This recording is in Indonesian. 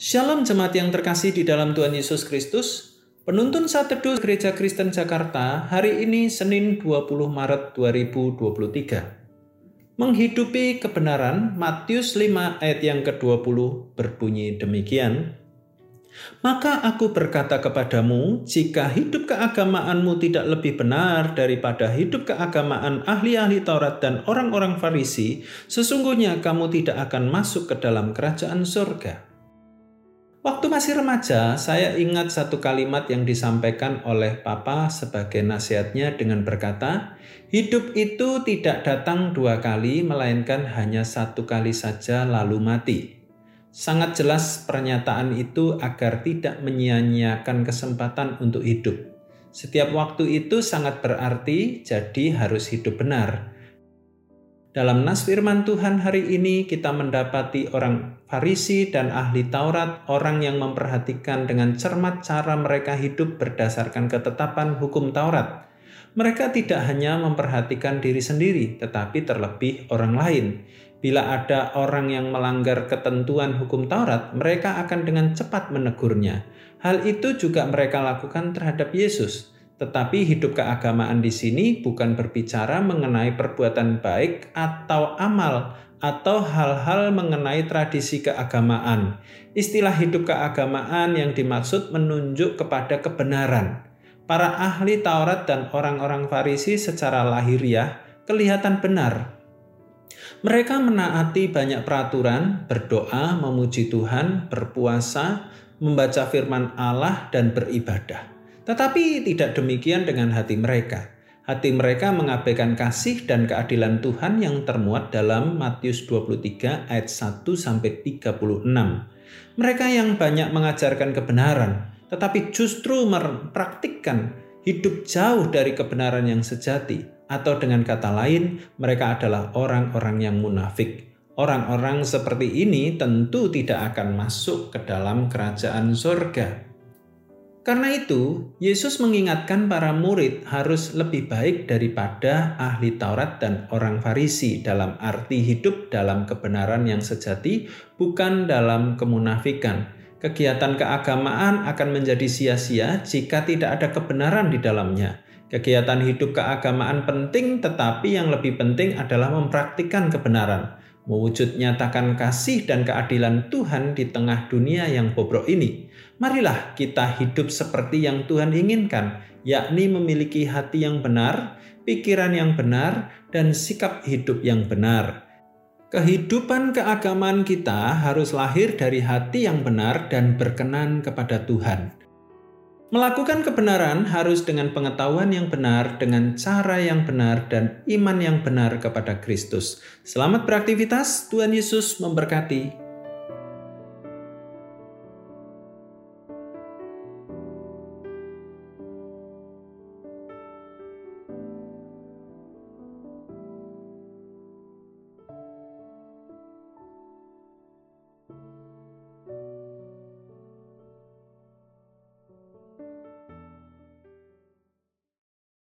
Shalom jemaat yang terkasih di dalam Tuhan Yesus Kristus. Penuntun saat teduh Gereja Kristen Jakarta hari ini Senin 20 Maret 2023. Menghidupi kebenaran Matius 5 ayat yang ke-20 berbunyi demikian. Maka aku berkata kepadamu, jika hidup keagamaanmu tidak lebih benar daripada hidup keagamaan ahli-ahli Taurat dan orang-orang Farisi, sesungguhnya kamu tidak akan masuk ke dalam kerajaan surga. Waktu masih remaja, saya ingat satu kalimat yang disampaikan oleh Papa sebagai nasihatnya dengan berkata, "Hidup itu tidak datang dua kali, melainkan hanya satu kali saja, lalu mati." Sangat jelas pernyataan itu agar tidak menyia-nyiakan kesempatan untuk hidup. Setiap waktu itu sangat berarti, jadi harus hidup benar. Dalam nas firman Tuhan hari ini kita mendapati orang Farisi dan ahli Taurat, orang yang memperhatikan dengan cermat cara mereka hidup berdasarkan ketetapan hukum Taurat. Mereka tidak hanya memperhatikan diri sendiri, tetapi terlebih orang lain. Bila ada orang yang melanggar ketentuan hukum Taurat, mereka akan dengan cepat menegurnya. Hal itu juga mereka lakukan terhadap Yesus. Tetapi hidup keagamaan di sini bukan berbicara mengenai perbuatan baik atau amal atau hal-hal mengenai tradisi keagamaan. Istilah hidup keagamaan yang dimaksud menunjuk kepada kebenaran. Para ahli Taurat dan orang-orang Farisi secara lahiriah kelihatan benar. Mereka menaati banyak peraturan, berdoa, memuji Tuhan, berpuasa, membaca firman Allah, dan beribadah. Tetapi tidak demikian dengan hati mereka. Hati mereka mengabaikan kasih dan keadilan Tuhan yang termuat dalam Matius 23 ayat 1 sampai 36. Mereka yang banyak mengajarkan kebenaran, tetapi justru mempraktikkan hidup jauh dari kebenaran yang sejati, atau dengan kata lain, mereka adalah orang-orang yang munafik. Orang-orang seperti ini tentu tidak akan masuk ke dalam kerajaan surga. Karena itu, Yesus mengingatkan para murid harus lebih baik daripada ahli Taurat dan orang Farisi dalam arti hidup dalam kebenaran yang sejati, bukan dalam kemunafikan. Kegiatan keagamaan akan menjadi sia-sia jika tidak ada kebenaran di dalamnya. Kegiatan hidup keagamaan penting, tetapi yang lebih penting adalah mempraktikkan kebenaran, mewujud nyatakan kasih dan keadilan Tuhan di tengah dunia yang bobrok ini. Marilah kita hidup seperti yang Tuhan inginkan, yakni memiliki hati yang benar, pikiran yang benar, dan sikap hidup yang benar. Kehidupan keagamaan kita harus lahir dari hati yang benar dan berkenan kepada Tuhan. Melakukan kebenaran harus dengan pengetahuan yang benar, dengan cara yang benar, dan iman yang benar kepada Kristus. Selamat beraktivitas, Tuhan Yesus memberkati.